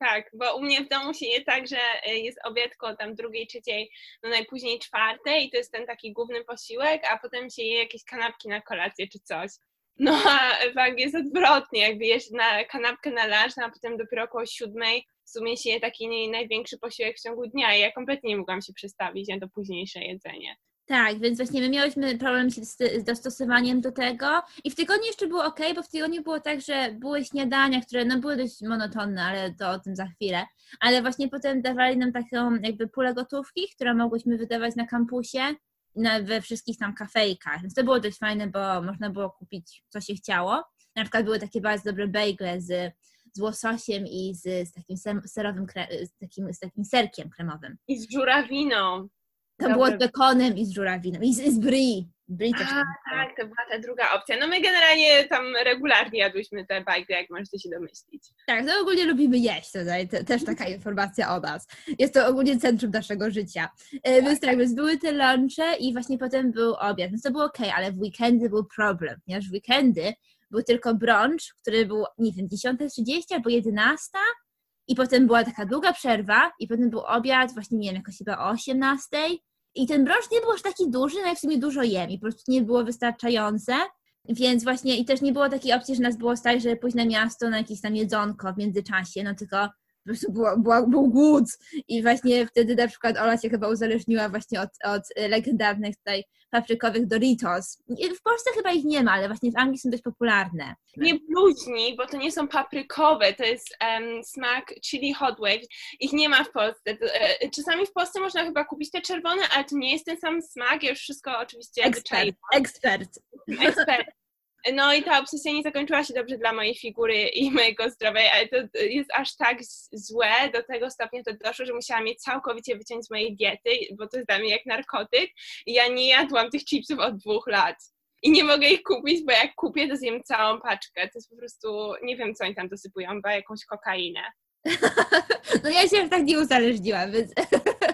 tak, bo u mnie w domu się je tak, że y, jest obiadko tam drugiej, trzeciej, no najpóźniej czwartej i to jest ten taki główny posiłek, a potem się je jakieś kanapki na kolację czy coś. No a w Anglii jest odwrotnie, jakby jesz na kanapkę na lunch, no, a potem dopiero około siódmej w sumie się je taki największy posiłek w ciągu dnia i ja kompletnie nie mogłam się przestawić na to późniejsze jedzenie. Tak, więc właśnie my miałyśmy problem z dostosowaniem do tego i w tygodniu jeszcze było ok, bo w tygodniu było tak, że były śniadania, które no były dość monotonne, ale to o tym za chwilę, ale właśnie potem dawali nam taką jakby pulę gotówki, którą mogłyśmy wydawać na kampusie, na, we wszystkich tam kafejkach, więc to było dość fajne, bo można było kupić co się chciało. Na przykład były takie bardzo dobre bagle z, z łososiem i z, z takim serowym, z takim, z takim serkiem kremowym. I z żurawiną. To było z bekonem i z żurawiną. I z, z brie. Brie też A, tak, to była ta druga opcja. No my generalnie tam regularnie jadłyśmy te bajki, jak możecie się domyślić. Tak, no ogólnie lubimy jeść tutaj, to, też taka informacja o nas. Jest to ogólnie centrum naszego życia. E, tak. Więc tak, więc były te lunche i właśnie potem był obiad. Więc to było ok, ale w weekendy był problem, ponieważ w weekendy był tylko brunch, który był, nie wiem, 10.30 albo 11 i potem była taka długa przerwa i potem był obiad właśnie, nie wiem, jakoś chyba o 18 i ten brąz nie był aż taki duży, no i w sumie dużo jem i po prostu nie było wystarczające. Więc właśnie i też nie było takiej opcji, że nas było stać, żeby pójść na miasto na jakieś tam jedzonko w międzyczasie, no tylko po prostu było, było, był głód i właśnie wtedy na przykład Ola się chyba uzależniła właśnie od, od legendarnych tutaj paprykowych Doritos. W Polsce chyba ich nie ma, ale właśnie w Anglii są dość popularne. Nie bluźni, bo to nie są paprykowe, to jest um, smak chili hot wave. Ich nie ma w Polsce. E, czasami w Polsce można chyba kupić te czerwone, ale to nie jest ten sam smak. Ja już wszystko oczywiście Ekspert. Ekspert. Ekspert. No i ta obsesja nie zakończyła się dobrze dla mojej figury i *laughs* mojego zdrowia, ale to jest aż tak złe, do tego stopnia to doszło, że musiałam je całkowicie wyciąć z mojej diety, bo to jest dla mnie jak narkotyk ja nie jadłam tych chipsów od dwóch lat. i nie mogę ich kupić, bo jak kupię, to zjem całą paczkę. To jest po prostu, nie wiem, co oni tam dosypują, chyba jakąś kokainę. *laughs* No ja się tak nie uzależniłam, więc *laughs*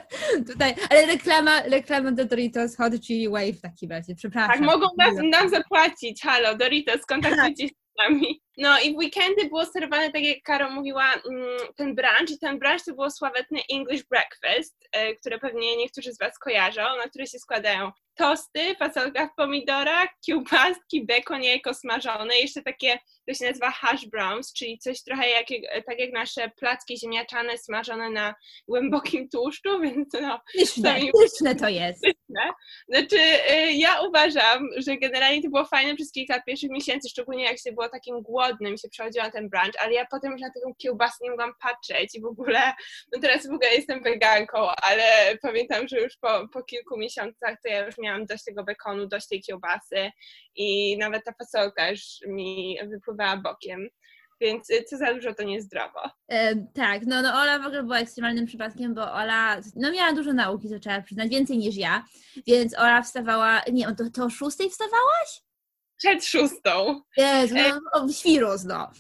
tutaj, ale reklama, reklama do Doritos Hot Chili Wave w takim razie, przepraszam. Tak, mogą nas, nam zapłacić, halo, Doritos, kontaktujcie się z nami. No i w weekendy było serwowane, tak jak Karo mówiła, mm, ten brunch. I ten brunch to było sławetne English breakfast, e, które pewnie niektórzy z Was kojarzą, na które się składają tosty, fasolka w pomidorach, kiełbaski, bekon jajko smażone, jeszcze takie, to się nazywa hash browns, czyli coś trochę jak, tak jak nasze placki ziemniaczane smażone na głębokim tłuszczu, *laughs* więc no... Pyszne, pyszne to jest. Pyszne. Znaczy, y, ja uważam, że generalnie to było fajne przez kilka pierwszych miesięcy, szczególnie jak się było takim głodnym, się przechodziło na ten brunch, ale ja potem już na taką kiełbasę nie mogłam patrzeć i w ogóle, no teraz w ogóle jestem weganką, ale pamiętam, że już po, po kilku miesiącach to ja już miałam miałam dość tego bekonu, dość tej kiełbasy i nawet ta fasolka już mi wypływała bokiem. Więc y, co za dużo to niezdrowo. E, tak, no, no Ola w ogóle była ekstremalnym przypadkiem, bo Ola no, miała dużo nauki, to trzeba przyznać, więcej niż ja, więc Ola wstawała, nie, to, to o szóstej wstawałaś? Przed szóstą. Jezu, no, o, świrus, no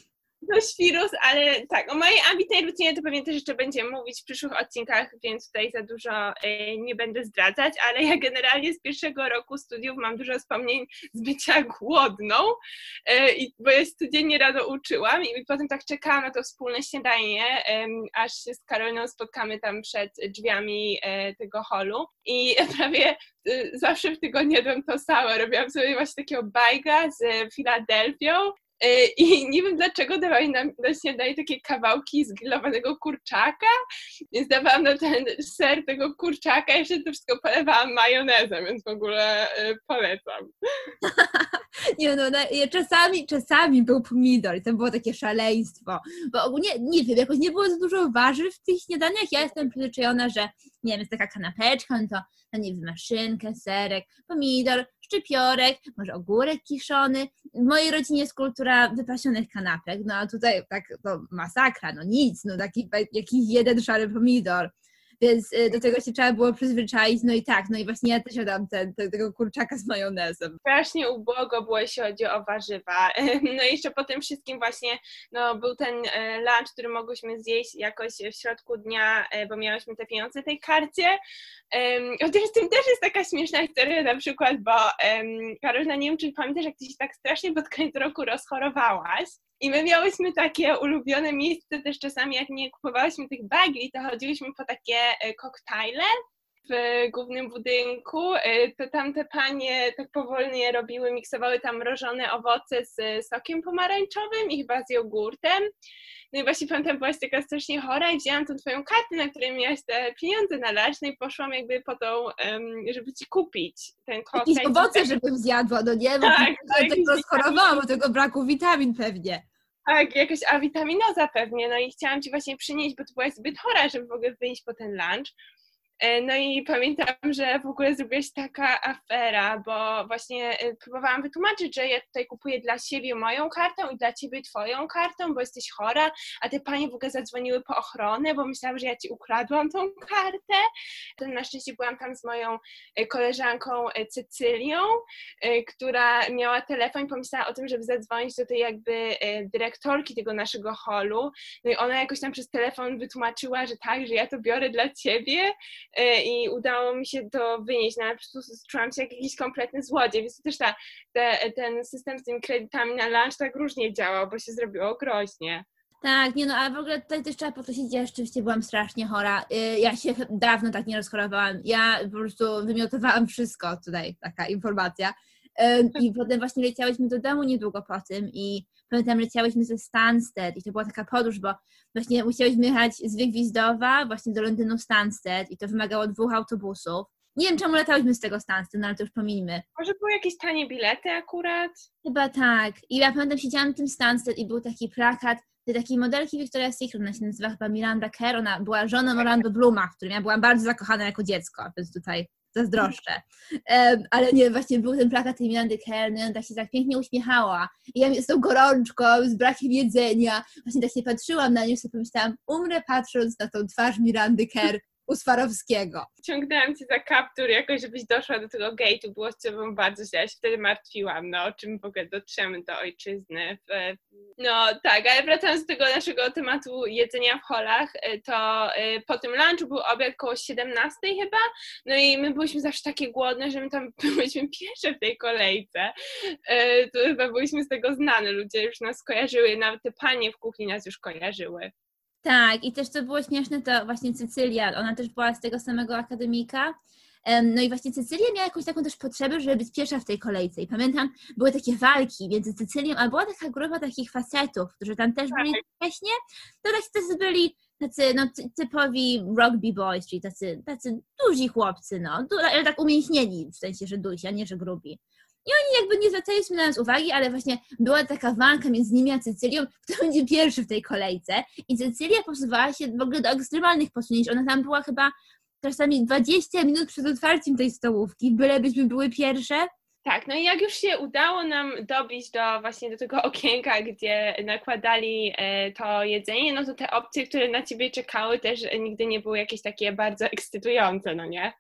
dość wirus, ale tak, o mojej ambitnej rutynie to pewnie też jeszcze będziemy mówić w przyszłych odcinkach, więc tutaj za dużo y, nie będę zdradzać, ale ja generalnie z pierwszego roku studiów mam dużo wspomnień z bycia głodną, y, bo ja codziennie rano uczyłam i potem tak czekałam na to wspólne śniadanie, aż się z Karoliną spotkamy tam przed drzwiami e, tego holu i prawie zawsze w tygodniu jadłam to samo. Robiłam sobie właśnie takiego bajga z Filadelfią E, I nie wiem dlaczego dawali nam na śniadanie takie kawałki zgrillowanego kurczaka, więc dawałam na ten ser tego kurczaka, jeszcze to wszystko polewałam majonezem, więc w ogóle e, polecam. *laughs* nie no, czasami, czasami był pomidor i to było takie szaleństwo, bo ogólnie, nie wiem, jakoś nie było za dużo warzyw w tych śniadaniach, ja jestem przyzwyczajona, że nie wiem, jest taka kanapeczka, no to, no nie wiem, maszynkę, serek, pomidor, szczypiorek, może ogórek kiszony. W mojej rodzinie jest kultura wypasionych kanapek, no a tutaj tak to masakra, no nic, no taki jakiś jeden szary pomidor więc y, do tego się trzeba było przyzwyczaić, no i tak, no i właśnie ja też jadam ten, tego kurczaka z majonezem. Strasznie ubogo było, jeśli chodzi o warzywa. *laughs* No i jeszcze po tym wszystkim właśnie, no był ten e, lunch, który mogłyśmy zjeść jakoś w środku dnia, e, bo miałyśmy te pieniądze tej karcie. Chociaż z tym też jest taka śmieszna historia na przykład, bo Karolina, nie wiem, czy pamiętasz, jak ty się tak strasznie pod koniec roku rozchorowałaś i my miałyśmy takie ulubione miejsce też czasami, jak nie kupowałyśmy tych bagli, to chodziłyśmy po takie e, koktajle w głównym budynku, e, to tam te panie tak powolnie robiły, miksowały tam mrożone owoce z sokiem pomarańczowym i chyba z jogurtem. No i właśnie pamiętam, byłaś taka strasznie chora i wzięłam tą twoją kartę, na której miałaś te pieniądze nalać, no i poszłam jakby po tą, żeby ci kupić ten koktajl. Jakieś owoce, żebym zjadła, no nie? Bo tak, tak, tego schorowałam, tego braku witamin pewnie. Tak, jakaś awitaminoza pewnie, no i chciałam Ci właśnie przynieść, bo Ty byłaś zbyt chora, żeby w ogóle wyjść po ten lunch. E, no i pamiętam, że w ogóle zrobiłaś taka afera, bo właśnie e, próbowałam wytłumaczyć, że ja tutaj kupuję dla siebie moją kartę i dla ciebie twoją kartę, bo jesteś chora, a te panie w ogóle zadzwoniły po ochronę, bo myślałam, że ja ci ukradłam tą kartę. Na szczęście byłam tam z moją e, koleżanką Cecylią, która miała telefon i pomyślała o tym, żeby zadzwonić do tej jakby dyrektorki tego naszego holu. No i ona jakoś tam przez telefon wytłumaczyła, że tak, że ja to biorę dla ciebie, i udało mi się to wynieść, no ale po prostu czułam się jak jakiś kompletny złodziej, więc też ta, te, ten system z tymi kredytami na lunch tak różnie działał, bo się zrobiło groźnie. Tak, nie no, ale w ogóle tutaj też trzeba podkreślić, ja rzeczywiście byłam strasznie chora. Y, ja się dawno tak nie rozchorowałam. Ja po prostu wymiotowałam wszystko tutaj, taka informacja. I potem właśnie leciałyśmy do domu niedługo po tym i pamiętam, leciałyśmy ze Stansted i to była taka podróż, bo właśnie musiałyśmy jechać z Wygwizdowa właśnie do Londynu Stansted i to wymagało dwóch autobusów. Nie wiem, czemu latałyśmy z tego Stansted, no ale to już pominimy. Może były jakieś tanie bilety akurat? Chyba tak. I ja pamiętam, siedziałam w tym Stansted i był taki plakat tej takiej modelki Victoria's Secret, ona się nazywa chyba Miranda Kerr, ona była żoną Orlando Bluma, w którym ja byłam bardzo zakochana jako dziecko, więc tutaj zazdroszczę. Ale nie, właśnie był ten plakat tej Mirandy Kerr, no, tak się tak pięknie uśmiechała. I ja z tą gorączką, z brakiem jedzenia, właśnie tak się patrzyłam na nią sobie pomyślałam, umrę patrząc na tą twarz Mirandy Kerr u Swarowskiego. Ciągnęłam cię za kaptur jakoś, żebyś doszła do tego gate'u, było z tobą bardzo źle, ja się wtedy martwiłam, no o czym w ogóle dotrzemy do ojczyzny. No tak, ale wracając do tego naszego tematu jedzenia w holach, y, to y, po tym lunchu był obiad koło 17 chyba, no i my byliśmy zawsze takie głodne, że my tam *laughs* byliśmy pierwsze w tej kolejce. Y, to chyba byliśmy z tego znane, ludzie już nas kojarzyły, nawet te panie w kuchni nas już kojarzyły. Tak, i też co było śmieszne, to właśnie Cecylia, ona też była z tego samego akademika. No i właśnie Cecylia miała jakąś taką też potrzebę, żeby być pierwsza w tej kolejce. I pamiętam, były takie walki między Cecylią, a była taka grupa takich facetów, którzy tam też byli tak. wcześniej. To tacy byli tacy no, typowi rugby boys, czyli tacy, tacy duzi chłopcy, no, ale tak umięśnieni, w sensie, że duzi, a nie, że grubi. I oni jakby nie zwracaliśmy na nas uwagi, ale właśnie była taka walka między nimi a Cecylią, *laughs* kto będzie pierwszy w tej kolejce. I Cecylia posuwała się w ogóle do ekstremalnych posunięć. Ona tam była chyba czasami 20 minut przed otwarciem tej stołówki, bylebyśmy były pierwsze. Tak, no i jak już się udało nam dobić do właśnie do tego *laughs* okienka, gdzie nakładali e, to jedzenie, no to te opcje, które na ciebie czekały też nigdy nie były jakieś takie bardzo ekscytujące, no nie?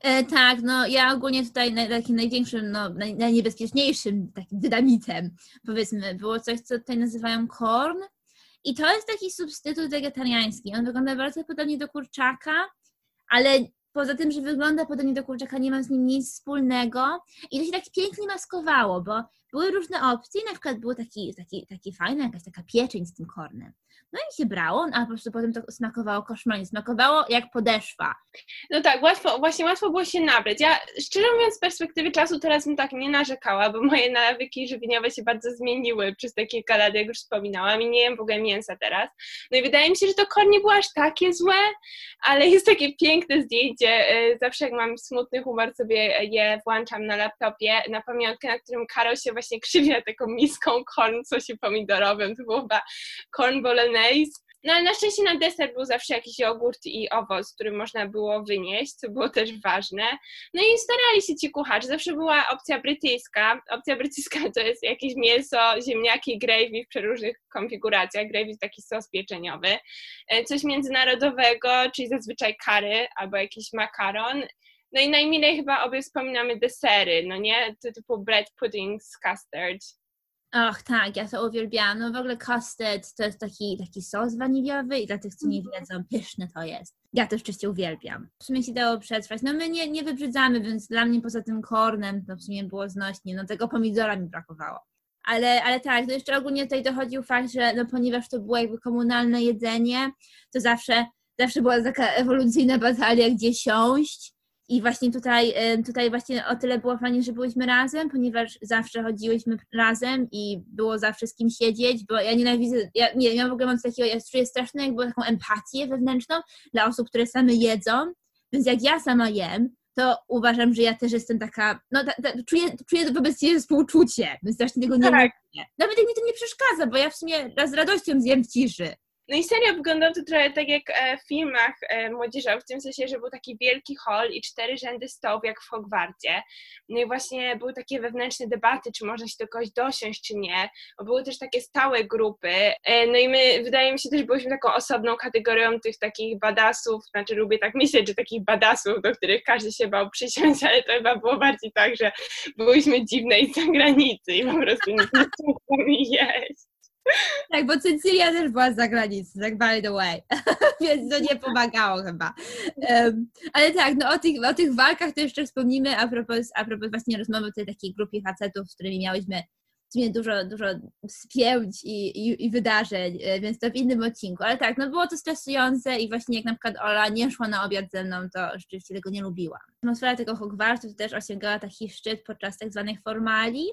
E, tak, no ja ogólnie tutaj na, takim największym, no, naj, najniebezpieczniejszym takim dynamitem, powiedzmy, było coś, co tutaj nazywają korn. I to jest taki substytut wegetariański. On wygląda bardzo podobnie do kurczaka, ale poza tym, że wygląda podobnie do kurczaka, nie ma z nim nic wspólnego. I to się tak pięknie maskowało, bo były różne opcje, na przykład był taki, taki, taki fajny, jakaś taka pieczeń z tym kornem. No i się brało, a po prostu potem to smakowało koszmarnie, smakowało jak podeszwa. No tak, łatwo, właśnie łatwo było się nabrać. Ja szczerze mówiąc z perspektywy czasu teraz bym tak nie narzekała, bo moje nawyki żywieniowe się bardzo zmieniły przez te kilka lat, jak już wspominałam i nie jem w ogóle mięsa teraz. No i wydaje mi się, że to kor nie było aż takie złe, ale jest takie piękne zdjęcie. E, zawsze jak mam smutny humor sobie je włączam na laptopie na pamiątkę, na którym Karol się właśnie krzywia taką miską korn sosie pomidorowym. To było chyba corn bolognese. No ale na szczęście na deser był zawsze jakiś jogurt i owoc, który można było wynieść, co było też ważne. No i starali się ci kucharze. Zawsze była opcja brytyjska. Opcja brytyjska to jest jakieś mięso, ziemniaki, gravy w przeróżnych konfiguracjach. Gravy to taki sos pieczeniowy. E, coś międzynarodowego, czyli zazwyczaj kary albo jakiś makaron. No i najmilej chyba obie wspominamy desery, no nie? To typu bread pudding z custard. Och, tak, ja to uwielbiałam. No w ogóle custard to jest taki, taki sos waniliowy i dla tych, co nie mhm. wiedzą, pyszne to jest. Ja to oczywiście uwielbiam. W sumie się dało przetrwać. No my nie, nie wybrzydzamy, więc dla mnie poza tym kornem to w sumie było znośnie. No tego pomidora mi brakowało. Ale, ale tak, to jeszcze ogólnie tutaj dochodził fakt, że no ponieważ to było jakby komunalne jedzenie, to zawsze, zawsze była taka ewolucyjna batalia, gdzie siąść i właśnie tutaj, tutaj właśnie o tyle było fajnie, że byliśmy razem, ponieważ zawsze chodziłyśmy razem i było zawsze z kim siedzieć, bo ja nienawidzę, ja, nie ja w ogóle mam takiego, ja czuję straszną jakby taką empatię wewnętrzną dla osób, które same jedzą, więc jak ja sama jem, to uważam, że ja też jestem taka, no ta, ta, czuję, czuję wobec siebie współczucie, więc strasznie tego nie tak. Nawet jak mi to nie przeszkadza, bo ja w sumie raz z radością zjem w ciszy. No i serio wyglądał to trochę tak jak e, w filmach e, młodzieżowych, w tym sensie, że był taki wielki hall i cztery rzędy stołów jak w Hogwarcie. No i właśnie były takie wewnętrzne debaty, czy można się do kogoś dosiąść, czy nie. Były też takie stałe grupy. E, no i my, wydaje mi się, też byliśmy taką osobną kategorią tych takich badasów, znaczy lubię tak myśleć, że takich badasów, do których każdy się bał przysiąść, *laughs* ale to chyba było bardziej tak, że byliśmy dziwne i z zagranicy i po prostu nie *laughs* chcieliśmy jeść. Tak, bo Cecylia też była z zagranicy, tak by the way, *laughs* więc to nie pomagało chyba. Um, ale tak, no o tych, o tych walkach to jeszcze wspomnimy a propos, a propos właśnie rozmowy o tej takiej grupie facetów, z którymi miałyśmy dużo, dużo spięć i, i, i, wydarzeń, e, więc to w innym odcinku. Ale tak, no było to stresujące i właśnie jak na przykład Ola nie szła na obiad ze mną, to rzeczywiście tego nie lubiłam. Atmosfera tego Hogwartu też osiągała taki szczyt podczas tak zwanych formali,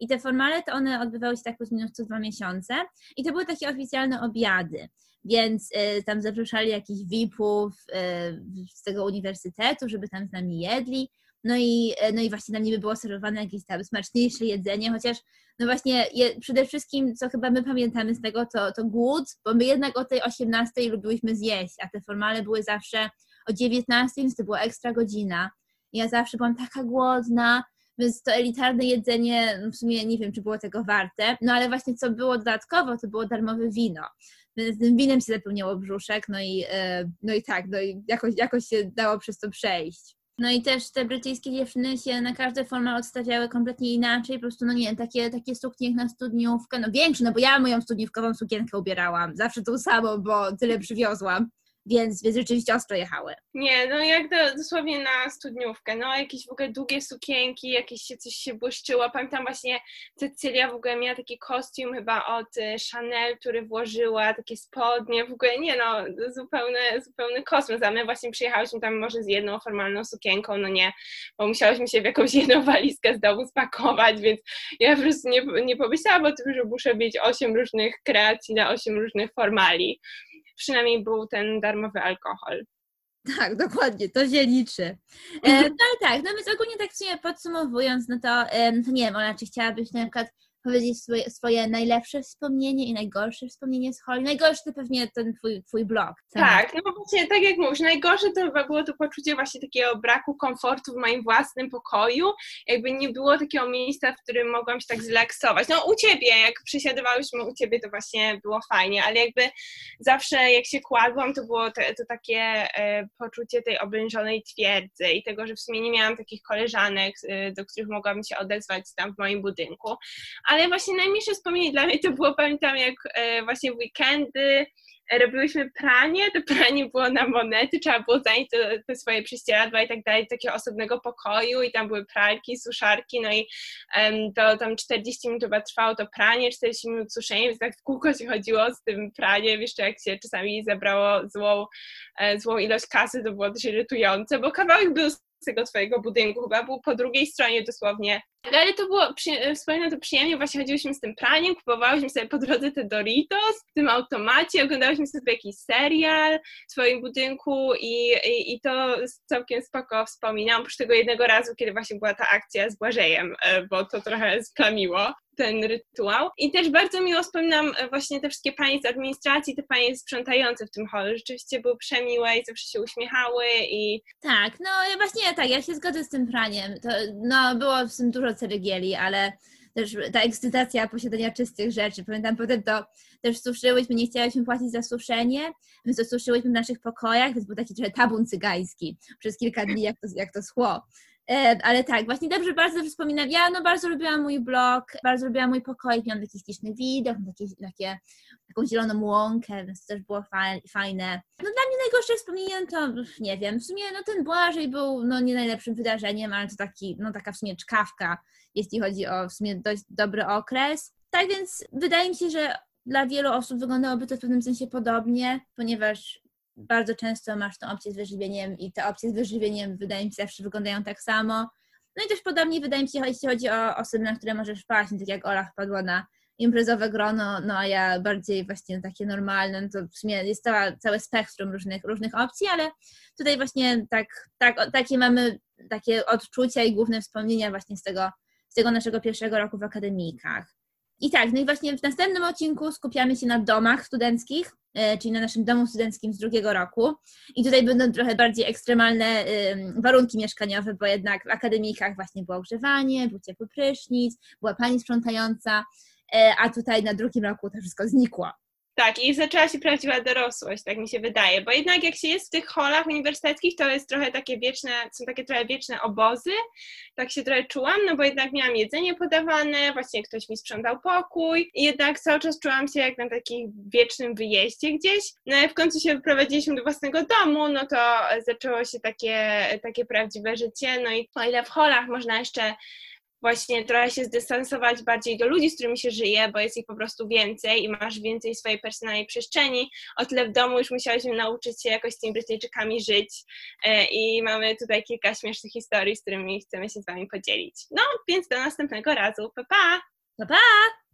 i te formale to one odbywały się tak plus minus co dwa miesiące i to były takie oficjalne obiady. Więc y, tam zapraszali jakichś VIP-ów y, z tego uniwersytetu, żeby tam z nami jedli. No i, y, no i właśnie nam niby było serwowane jakieś tam smaczniejsze jedzenie, chociaż no właśnie je, przede wszystkim, co chyba my pamiętamy z tego, to, to głód, bo my jednak o tej 18 lubiłyśmy zjeść, a te formale były zawsze o 19, więc to była ekstra godzina. Ja zawsze byłam taka głodna, więc to elitarne jedzenie w sumie nie wiem, czy było tego warte, no ale właśnie co było dodatkowo, to było darmowe wino. Więc tym winem się zapełniało brzuszek, no i, e, no i tak, no i jakoś, jakoś się dało przez to przejść. No i też te brytyjskie dziewczyny się na każde formy odstawiały kompletnie inaczej, po prostu, no nie wiem, takie, takie suknie jak na studniówkę, no większe, no bo ja moją studniówkową sukienkę ubierałam, zawsze tą samą, bo tyle przywiozłam więc, więc rzeczywiście ostro jechały. Nie, no jak do, dosłownie na studniówkę, no jakieś w ogóle długie sukienki, jakieś się coś się błyszczyło. Pamiętam właśnie Cecylia w ogóle miała taki kostium chyba od y, Chanel, który włożyła, takie spodnie, w ogóle nie no, zupełny, zupełny kosmos, a my właśnie przyjechałyśmy tam może z jedną formalną sukienką, no nie, bo musiałyśmy się w jakąś jedną *laughs* walizkę z domu spakować, więc ja po prostu nie, nie pomyślałam o tym, że muszę mieć osiem różnych kreacji na osiem różnych formali przynajmniej był ten darmowy alkohol. Tak, dokładnie, to się liczy. E, no ale tak, no więc ogólnie tak w sumie podsumowując, no to, e, no to nie wiem, Ola, czy chciałabyś na przykład powiedzieć swoje, swoje najlepsze wspomnienie i najgorsze wspomnienie z Holly. Najgorsze to pewnie ten twój, twój blog. Tak, no właśnie, tak jak mówisz, najgorsze to chyba było to poczucie właśnie takiego braku komfortu w moim własnym pokoju. Jakby nie było takiego miejsca, w którym mogłam się tak zrelaksować. No u Ciebie, jak przysiadywałyśmy u Ciebie, to właśnie było fajnie, ale jakby zawsze jak się kładłam, to było to, to takie e, poczucie tej oblężonej twierdzy i tego, że w sumie nie miałam takich koleżanek, e, do których mogłam się odezwać tam w moim budynku. Ale właśnie najmniejsze wspomnienie dla mnie to było, pamiętam, jak e, właśnie w weekendy e, robiłyśmy pranie, to pranie było na monety, trzeba było zanieść te, te swoje prześcieradła i tak dalej do takiego osobnego pokoju i tam były pralki, suszarki, no i um, to tam 40 minut chyba trwało to pranie, 40 minut suszenie, więc tak w kółko się chodziło z tym praniem, jeszcze jak się czasami zebrało złą, e, złą ilość kasy, to było też irytujące, bo kawałek był tego twojego budynku, chyba był po drugiej stronie dosłownie. Ale to było, wspominam to przyjemnie, właśnie chodziłyśmy z tym praniem, kupowałyśmy sobie po drodze te Doritos w tym automacie, oglądałyśmy sobie jakiś serial w swoim budynku i, i, i to całkiem spoko wspominam, oprócz tego jednego razu, kiedy właśnie była ta akcja z Błażejem, e, bo to trochę splamiło ten rytuał. I też bardzo miło wspominam e, właśnie te wszystkie panie z administracji, te panie sprzątające w tym holu. Rzeczywiście były przemiłe i zawsze się uśmiechały i... Tak, no właśnie tak, ja się zgodzę z tym praniem. To, no było w tym dużo ceregieli, ale też ta ekscytacja posiadania czystych rzeczy. Pamiętam potem to też suszyłyśmy, nie chciałyśmy płacić za suszenie, więc to suszyłyśmy w naszych pokojach, więc był taki trochę tabun cygański przez kilka dni, jak to, jak to schło. E, ale tak, właśnie dobrze, bardzo dobrze wspominam. Ja no bardzo lubiłam mój blog, bardzo lubiłam mój pokój, miałam taki śliczny widok, takie, takie, taką zieloną łąkę, więc to też było fajne. No dla mnie najgorsze wspomnienie to, nie wiem, w sumie no ten Błażej był no nie najlepszym wydarzeniem, ale to taki, no taka w sumie czkawka, jeśli chodzi o w sumie dość dobry okres. Tak więc wydaje mi się, że dla wielu osób wyglądałoby to w pewnym sensie podobnie, ponieważ bardzo często masz tą opcję z wyżywieniem i te opcje z wyżywieniem wydaje mi się zawsze wyglądają tak samo. No i też podobnie wydaje mi się, jeśli chodzi o osoby, na które możesz wpaść, tak jak Ola wpadła na imprezowe grono, no a ja bardziej właśnie takie normalne, no to w sumie jest cała, całe spektrum różnych, różnych opcji, ale tutaj właśnie tak, tak, takie mamy takie odczucia i główne wspomnienia właśnie z tego, z tego naszego pierwszego roku w akademikach. I tak, no i właśnie w następnym odcinku skupiamy się na domach studenckich, czyli na naszym domu studenckim z drugiego roku. I tutaj będą trochę bardziej ekstremalne warunki mieszkaniowe, bo jednak w akademikach właśnie było ogrzewanie, był ciepły prysznic, była pani sprzątająca, e, a tutaj na drugim roku to wszystko znikło. Tak, i zaczęła się prawdziwa dorosłość, tak mi się wydaje, bo jednak jak się jest w tych holach uniwersyteckich, to jest trochę takie wieczne, są takie trochę wieczne obozy, tak się trochę czułam, no bo jednak miałam jedzenie podawane, właśnie ktoś mi sprzątał pokój i jednak cały czas czułam się jak na takim wiecznym wyjeździe gdzieś, no i w końcu się wyprowadziliśmy do własnego domu, no to zaczęło się takie, takie prawdziwe życie, no i o ile w holach można jeszcze właśnie trochę się zdystansować bardziej do ludzi, z którymi się żyje, bo jest ich po prostu więcej i masz więcej swojej personalnej przestrzeni. O tyle w domu już musiałyśmy nauczyć się jakoś z tymi Brytyjczykami żyć e, i mamy tutaj kilka śmiesznych historii, z którymi chcemy się z Wami podzielić. No, więc do następnego razu. Pa, pa! Pa, pa!